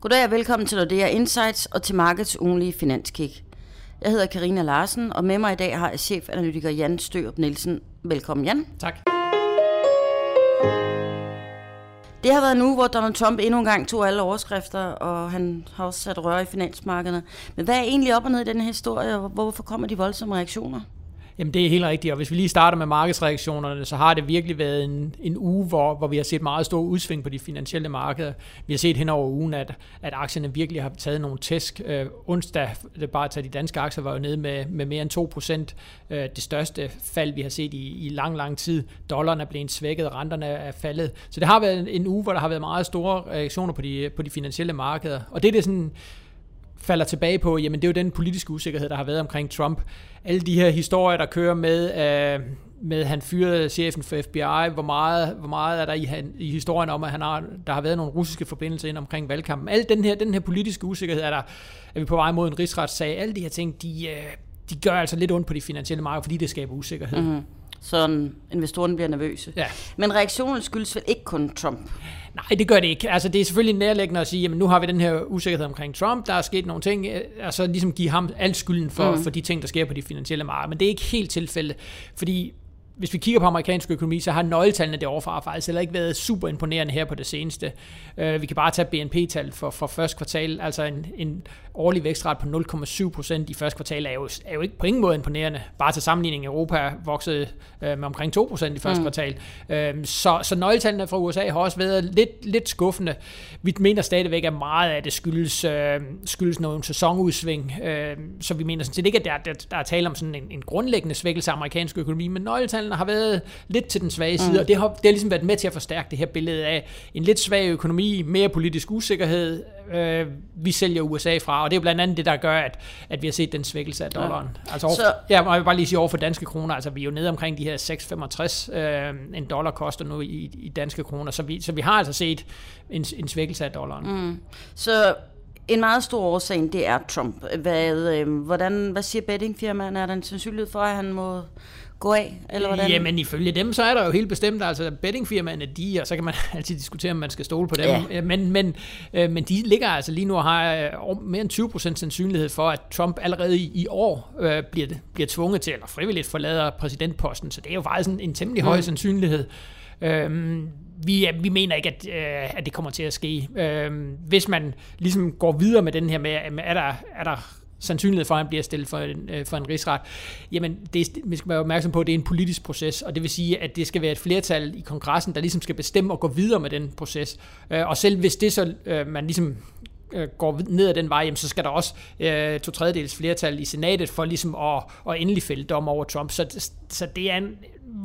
Goddag og velkommen til Nordea Insights og til Markets ugenlige finanskick. Jeg hedder Karina Larsen, og med mig i dag har jeg chefanalytiker Jan Størup Nielsen. Velkommen Jan. Tak. Det har været nu, hvor Donald Trump endnu en gang tog alle overskrifter, og han har også sat røre i finansmarkederne. Men hvad er egentlig op og ned i den her historie, og hvorfor kommer de voldsomme reaktioner? Jamen det er helt rigtigt, og hvis vi lige starter med markedsreaktionerne, så har det virkelig været en, en uge, hvor, hvor vi har set meget store udsving på de finansielle markeder. Vi har set hen over ugen, at, at aktierne virkelig har taget nogle tæsk. Øh, onsdag, det bare at tage de danske aktier, var jo nede med, med mere end 2%. Øh, det største fald, vi har set i, i lang, lang tid. Dollaren er blevet svækket, renterne er faldet. Så det har været en uge, hvor der har været meget store reaktioner på de, på de finansielle markeder. Og det er det sådan falder tilbage på, jamen det er jo den politiske usikkerhed, der har været omkring Trump. Alle de her historier, der kører med, øh, med han fyrede chefen for FBI, hvor meget, hvor meget er der i, i historien om, at han har, der har været nogle russiske forbindelser ind omkring valgkampen. Al den her, den her politiske usikkerhed er der, er vi på vej mod en rigsretssag. Alle de her ting, de, øh, de gør altså lidt ondt på de finansielle markeder, fordi det skaber usikkerhed. Mm-hmm. Så investorerne bliver nervøse. Ja. Men reaktionen skyldes vel ikke kun Trump? Nej, det gør det ikke. Altså, det er selvfølgelig nærlæggende at sige, at nu har vi den her usikkerhed omkring Trump, der er sket nogle ting, altså ligesom give ham al skylden for, mm. for de ting, der sker på de finansielle markeder. Men det er ikke helt tilfældet, fordi hvis vi kigger på amerikansk økonomi, så har nøgletallene derovre faktisk heller ikke været super imponerende her på det seneste. Uh, vi kan bare tage BNP-tal for, for første kvartal, altså en, en årlig vækstret på 0,7 procent i første kvartal er jo, er jo ikke på ingen måde imponerende. Bare til sammenligning, Europa voksede uh, med omkring 2 procent i første mm. kvartal. Uh, så, så nøgletallene fra USA har også været lidt, lidt skuffende. Vi mener stadigvæk, at meget af det skyldes, uh, skyldes nogle sæsonudsving, uh, så vi mener sådan set ikke, at der, der, der er tale om sådan en, en grundlæggende svækkelse af amerikansk økonomi, men nøgletallene tallene har været lidt til den svage side, mm. og det har, det har ligesom været med til at forstærke det her billede af en lidt svag økonomi, mere politisk usikkerhed. Øh, vi sælger USA fra, og det er blandt andet det, der gør, at, at vi har set den svækkelse af dollaren. Ja. Altså over, Så... ja, jeg vil bare lige sige over for danske kroner, altså vi er jo nede omkring de her 6,65 øh, en dollar koster nu i, i danske kroner, så vi, så vi har altså set en, en svækkelse af dollaren. Mm. Så en meget stor årsag, det er Trump. Hvad, øh, hvordan, hvad siger bettingfirmaerne? Er der en sandsynlighed for, at han må gå af, eller hvordan? Jamen ifølge dem, så er der jo helt bestemt, altså bettingfirmaerne, de, og så kan man altid diskutere, om man skal stole på dem, ja. men, men, øh, men de ligger altså lige nu og har øh, mere end 20% sandsynlighed for, at Trump allerede i, i år øh, bliver, bliver tvunget til, eller frivilligt forlader præsidentposten, så det er jo faktisk en, en temmelig høj mm. sandsynlighed. Øhm, vi, vi mener ikke, at, øh, at det kommer til at ske. Øhm, hvis man ligesom går videre med den her med, er der, er der sandsynlighed for, at han bliver stillet for en, øh, for en rigsret, jamen det, vi skal være opmærksom på, at det er en politisk proces, og det vil sige, at det skal være et flertal i kongressen, der ligesom skal bestemme og gå videre med den proces. Øh, og selv hvis det så, øh, man ligesom går ned ad den vej, jamen, så skal der også øh, to tredjedels flertal i senatet for ligesom at, at endelig fælde dom over Trump. Så, så det er en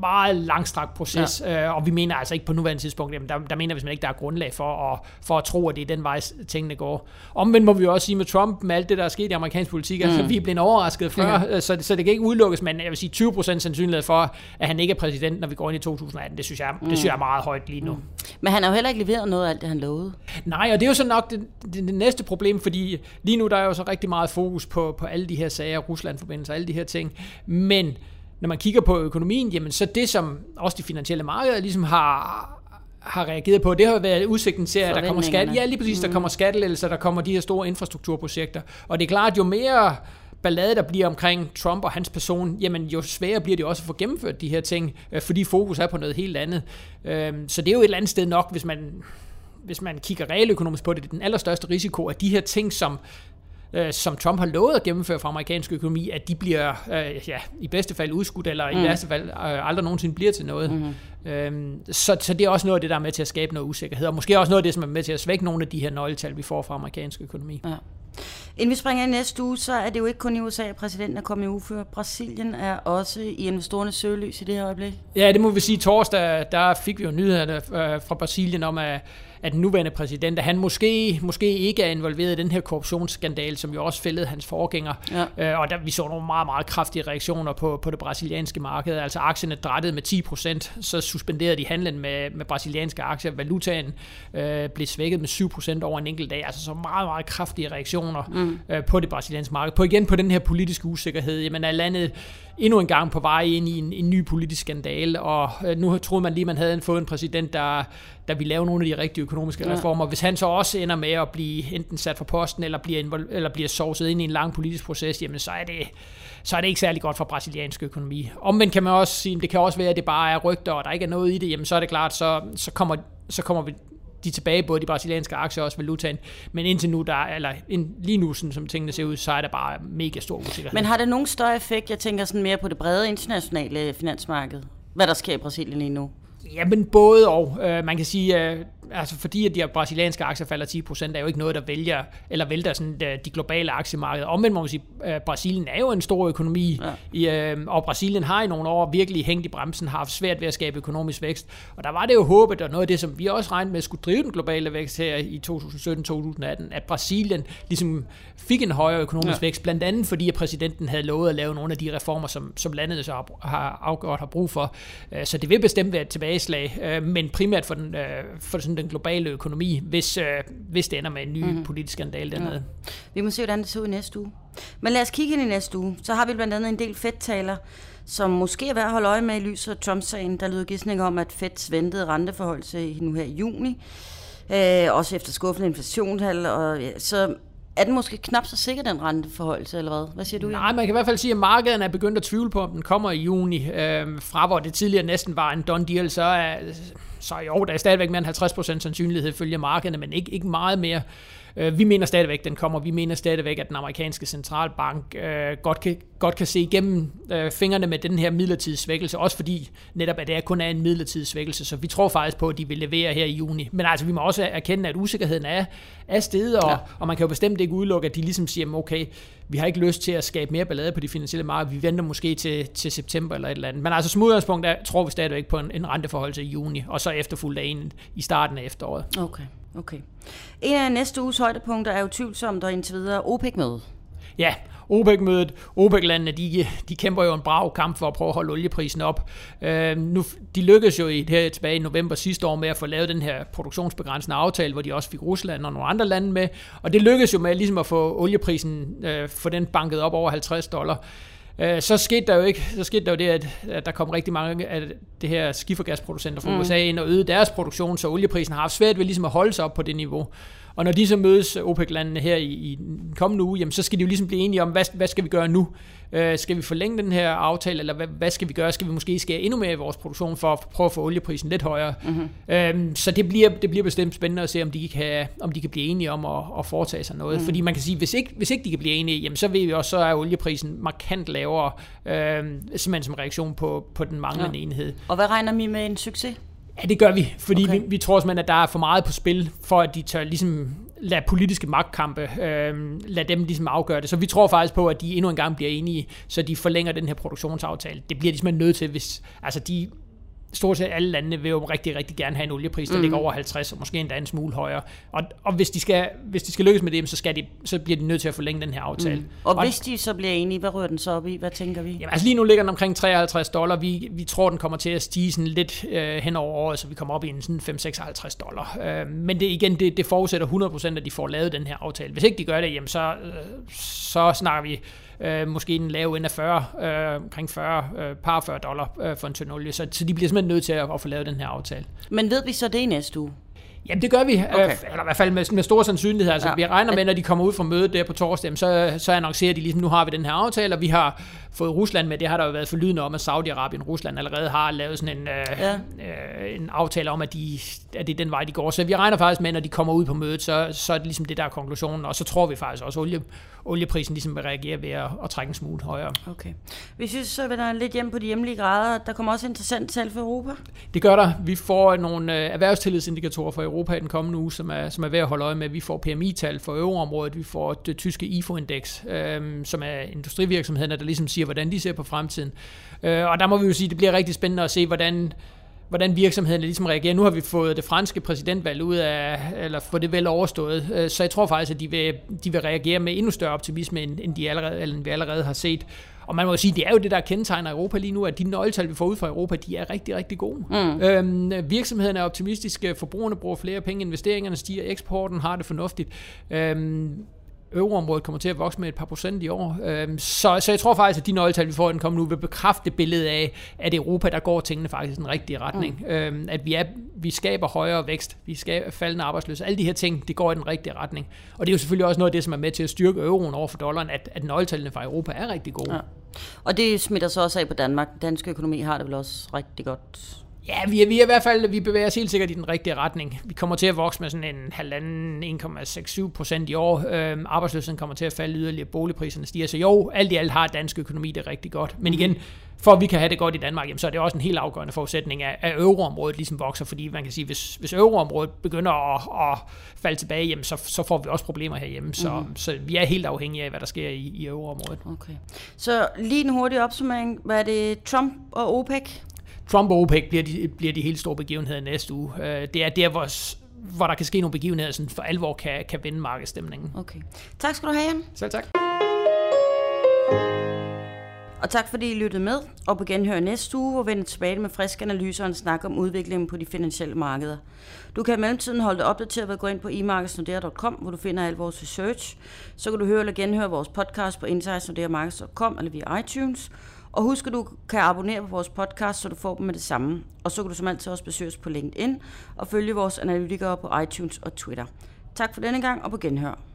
meget langstrakt proces, ja. øh, og vi mener altså ikke på nuværende tidspunkt, jamen der, der mener vi simpelthen ikke, der er grundlag for at, for at tro, at det er den vej, tingene går. Omvendt må vi også sige med Trump, med alt det, der er sket i amerikansk politik, altså, mm. altså vi er blevet overrasket før, ja. Øh, så, så det kan ikke udelukkes, men jeg vil sige 20% sandsynlighed for, at han ikke er præsident, når vi går ind i 2018. Det synes jeg, mm. det synes jeg er meget højt lige nu. Mm. Men han har jo heller ikke leveret noget af alt det, han lovede. Nej, og det er jo så nok det, det, det næste problem, fordi lige nu der er jo så rigtig meget fokus på, på alle de her sager, Rusland-forbindelser, alle de her ting, men når man kigger på økonomien, jamen så det, som også de finansielle markeder ligesom har, har reageret på, det har været udsigten til, at der kommer skat, ja, lige præcis, mm. der kommer skattelettelser, der kommer de her store infrastrukturprojekter. Og det er klart, jo mere ballade, der bliver omkring Trump og hans person, jamen jo sværere bliver det også at få gennemført de her ting, øh, fordi fokus er på noget helt andet. Øhm, så det er jo et eller andet sted nok, hvis man, hvis man kigger realøkonomisk på det, det er den allerstørste risiko, at de her ting, som øh, som Trump har lovet at gennemføre for amerikansk økonomi, at de bliver øh, ja, i bedste fald udskudt, eller mm. i værste fald øh, aldrig nogensinde bliver til noget. Mm. Øhm, så, så det er også noget af det, der er med til at skabe noget usikkerhed, og måske også noget af det, som er med til at svække nogle af de her nøgletal, vi får fra amerikansk økonomi. Ja. Inden vi springer ind næste uge, så er det jo ikke kun i USA, at præsidenten er kommet i ufør. Brasilien er også i investorernes søgelys i det her øjeblik. Ja, det må vi sige. Torsdag, der fik vi jo nyhederne øh, fra Brasilien om, at at den nuværende præsident, at han måske, måske ikke er involveret i den her korruptionsskandal, som jo også fældede hans forgænger. Ja. Øh, og der, vi så nogle meget, meget kraftige reaktioner på, på det brasilianske marked. Altså aktierne drættede med 10 procent, så suspenderede de handlen med, med brasilianske aktier. Valutaen øh, blev svækket med 7 procent over en enkelt dag. Altså så meget, meget kraftige reaktioner. mm. øh, på det brasilianske marked. På igen på den her politiske usikkerhed. Jamen er landet endnu en gang på vej ind i en, en ny politisk skandale, og øh, nu troede man lige, man havde fået en præsident, der, der ville lave nogle af de rigtige økonomiske ja. reformer. Hvis han så også ender med at blive enten sat for posten, eller bliver, eller bliver sovset ind i en lang politisk proces, jamen så er det så er det ikke særlig godt for brasiliansk økonomi. Omvendt kan man også sige, at det kan også være, at det bare er rygter, og der ikke er noget i det, jamen så er det klart, så, så kommer, så kommer vi de tilbage, både de brasilianske aktier og også valutaen. Men indtil nu, der, eller ind, lige nu, sådan, som tingene ser ud, så er der bare mega stor usikkerhed. Men har det nogen større effekt? Jeg tænker sådan mere på det brede internationale finansmarked. Hvad der sker i Brasilien lige nu? Ja, men både og. Uh, man kan sige, uh, altså fordi at de brasilianske aktier falder 10 procent, er jo ikke noget, der vælger, eller vælter sådan de, de globale aktiemarkeder. Omvendt må man sige, at Brasilien er jo en stor økonomi, ja. i, uh, og Brasilien har i nogle år virkelig hængt i bremsen, har haft svært ved at skabe økonomisk vækst. Og der var det jo håbet, og noget af det, som vi også regnede med skulle drive den globale vækst her i 2017-2018, at Brasilien ligesom fik en højere økonomisk ja. vækst, blandt andet fordi at præsidenten havde lovet at lave nogle af de reformer, som, som landet så har, har afgjort har brug for. Så det vil bestemt være et tilbageslag, men primært for den, for sådan den globale økonomi, hvis, øh, hvis det ender med en ny mm-hmm. politisk skandal dernede. Ja. Vi må se, hvordan det ser ud i næste uge. Men lad os kigge ind i næste uge. Så har vi blandt andet en del Fed-taler, som måske er værd at holde øje med i lyset af Trump-sagen. Der lyder gidsning om, at Feds ventede renteforhold nu her i juni. Øh, også efter skuffende inflationstal. Og, ja, så er den måske knap så sikker, den renteforhold, eller hvad? Hvad siger du? Nej, man kan i hvert fald sige, at markedet er begyndt at tvivle på, om den kommer i juni. Øh, fra hvor det tidligere næsten var en done deal, så er så jo, der er stadigvæk mere end 50% sandsynlighed følge markederne, men ikke, ikke meget mere. Øh, vi mener stadigvæk, den kommer. Vi mener stadigvæk, at den amerikanske centralbank øh, godt, kan, godt kan se igennem øh, fingrene med den her midlertidige svækkelse, også fordi netop, at det kun er en midlertidig svækkelse, så vi tror faktisk på, at de vil levere her i juni. Men altså, vi må også erkende, at usikkerheden er, er stedet, og, ja. og man kan jo bestemt ikke udelukke, at de ligesom siger, okay, vi har ikke lyst til at skabe mere ballade på de finansielle markeder, vi venter måske til, til september eller et eller andet. Men altså som udgangspunkt, der tror vi stadigvæk på en, en renteforhold til juni, og så efterfulgt af en i starten af efteråret. Okay. Okay. En af næste uges højdepunkter er jo tvivlsomt og indtil videre OPEC-mødet. Ja, OPEC-mødet. OPEC-landene, de, de kæmper jo en brav kamp for at prøve at holde olieprisen op. Øh, nu, de lykkedes jo i det her tilbage i november sidste år med at få lavet den her produktionsbegrænsende aftale, hvor de også fik Rusland og nogle andre lande med. Og det lykkedes jo med ligesom at få olieprisen, øh, få den banket op over 50 dollar. Øh, så skete der jo ikke, så skete der jo det, at, at der kom rigtig mange af det her skifergasproducenter fra mm. USA ind og øgede deres produktion, så olieprisen har haft svært ved ligesom at holde sig op på det niveau. Og når de så mødes, OPEC-landene her i, i den kommende uge, jamen, så skal de jo ligesom blive enige om, hvad, hvad skal vi gøre nu? Øh, skal vi forlænge den her aftale, eller hvad, hvad skal vi gøre? Skal vi måske skære endnu mere i vores produktion for at prøve at få olieprisen lidt højere? Mm-hmm. Øh, så det bliver, det bliver bestemt spændende at se, om de kan, om de kan blive enige om at, at foretage sig noget. Mm. Fordi man kan sige, hvis ikke, hvis ikke de kan blive enige, jamen, så ved vi også, så er olieprisen markant lavere, øh, simpelthen som reaktion på, på den manglende ja. enhed. Og hvad regner vi med en succes? Ja, det gør vi, fordi okay. vi, vi tror simpelthen, at der er for meget på spil, for at de tør ligesom lade politiske magtkampe, øh, lade dem ligesom afgøre det. Så vi tror faktisk på, at de endnu en gang bliver enige, så de forlænger den her produktionsaftale. Det bliver de simpelthen nødt til, hvis altså de stort set alle landene vil jo rigtig, rigtig gerne have en oliepris, der mm. ligger over 50, og måske endda en smule højere. Og, og hvis, de skal, hvis de skal lykkes med det, så, skal de, så bliver de nødt til at forlænge den her aftale. Mm. Og, og hvis de så bliver enige, hvad rører den så op i? Hvad tænker vi? Jamen, altså lige nu ligger den omkring 53 dollar. Vi, vi tror, den kommer til at stige sådan lidt øh, hen over året, så vi kommer op i en sådan 5-56 dollar. Øh, men det igen, det, det forudsætter 100% at de får lavet den her aftale. Hvis ikke de gør det, jamen så, øh, så snakker vi øh, måske en lave ende af 40, øh, omkring 40, øh, par 40 dollar øh, for en tynd olie. Så, så de bliver simpelthen nødt til at, at få lavet den her aftale. Men ved vi så det i næste uge? Jamen det gør vi, okay. øh, eller i hvert fald med, med stor sandsynlighed. Altså, ja. Vi regner med, når de kommer ud fra mødet der på torsdag, så, så annoncerer de ligesom, nu har vi den her aftale, og vi har fået Rusland med. Det har der jo været forlydende om, at Saudi-Arabien og Rusland allerede har lavet sådan en, øh, ja. øh, en aftale om, at, de, at det er den vej, de går. Så vi regner faktisk med, når de kommer ud på mødet, så, så er det ligesom det, der er konklusionen. Og så tror vi faktisk også, at olie, olieprisen ligesom vil reagere ved at, at trække en smule højere. Okay. Hvis vi så vender lidt hjem på de hjemlige grader, der kommer også interessant tal for Europa. Det gør der. Vi får nogle øh, erhvervstillidsindikatorer for Europa i den kommende uge, som er, som er værd at holde øje med. Vi får PMI-tal for euroområdet, vi får det tyske IFO-indeks, øh, som er industrivirksomhederne, der ligesom siger, hvordan de ser på fremtiden. Øh, og der må vi jo sige, at det bliver rigtig spændende at se, hvordan hvordan virksomhederne ligesom reagerer. Nu har vi fået det franske præsidentvalg ud af, eller få det vel overstået, øh, så jeg tror faktisk, at de vil, de vil reagere med endnu større optimisme, end, de allerede, eller end vi allerede har set. Og man må jo sige, det er jo det, der kendetegner Europa lige nu, at de nøgletal, vi får ud fra Europa, de er rigtig, rigtig gode. Mm. Øhm, virksomhederne er optimistiske, forbrugerne bruger flere penge, investeringerne stiger, eksporten har det fornuftigt. Øhm, euroområdet kommer til at vokse med et par procent i år. Øhm, så, så jeg tror faktisk, at de nøgletal, vi får den kommer nu, vil bekræfte billedet af, at Europa, der går tingene faktisk i den rigtige retning. Mm. Øhm, at vi, er, vi skaber højere vækst, vi skaber faldende arbejdsløshed. Alle de her ting, det går i den rigtige retning. Og det er jo selvfølgelig også noget af det, som er med til at styrke euroen over for dollaren, at, at nøgletallene fra Europa er rigtig gode. Ja. Og det smitter så også af på Danmark. Dansk økonomi har det vel også rigtig godt Ja, vi er, vi er i hvert fald, vi bevæger os helt sikkert i den rigtige retning. Vi kommer til at vokse med sådan en halvanden 1,67 procent i år. Øhm, arbejdsløsheden kommer til at falde yderligere, boligpriserne stiger. Så jo, alt i alt har dansk økonomi det rigtig godt. Men igen, for at vi kan have det godt i Danmark, jamen, så er det også en helt afgørende forudsætning, at, at euroområdet ligesom vokser, fordi man kan sige, hvis, hvis euroområdet begynder at, at falde tilbage, jamen, så, så får vi også problemer herhjemme. Så, mm. så vi er helt afhængige af, hvad der sker i, i euroområdet. Okay. Så lige en hurtig opsummering. Hvad er det Trump og OPEC? Trump og OPEC bliver de, bliver de helt store begivenheder næste uge. Øh, det er der, hvor, hvor der kan ske nogle begivenheder, som for alvor kan, kan vende markedsstemningen. Okay. Tak skal du have, Jan. Selv tak. Og tak fordi I lyttede med, og på genhør næste uge, hvor vi vender tilbage med friske analyser og en snak om udviklingen på de finansielle markeder. Du kan i mellemtiden holde dig opdateret ved at gå ind på imarkedsnodere.com, hvor du finder al vores research. Så kan du høre eller genhøre vores podcast på insightsnoderemarkeds.com eller via iTunes. Og husk, at du kan abonnere på vores podcast, så du får dem med det samme. Og så kan du som altid også besøge os på LinkedIn og følge vores analytikere på iTunes og Twitter. Tak for denne gang, og på genhør.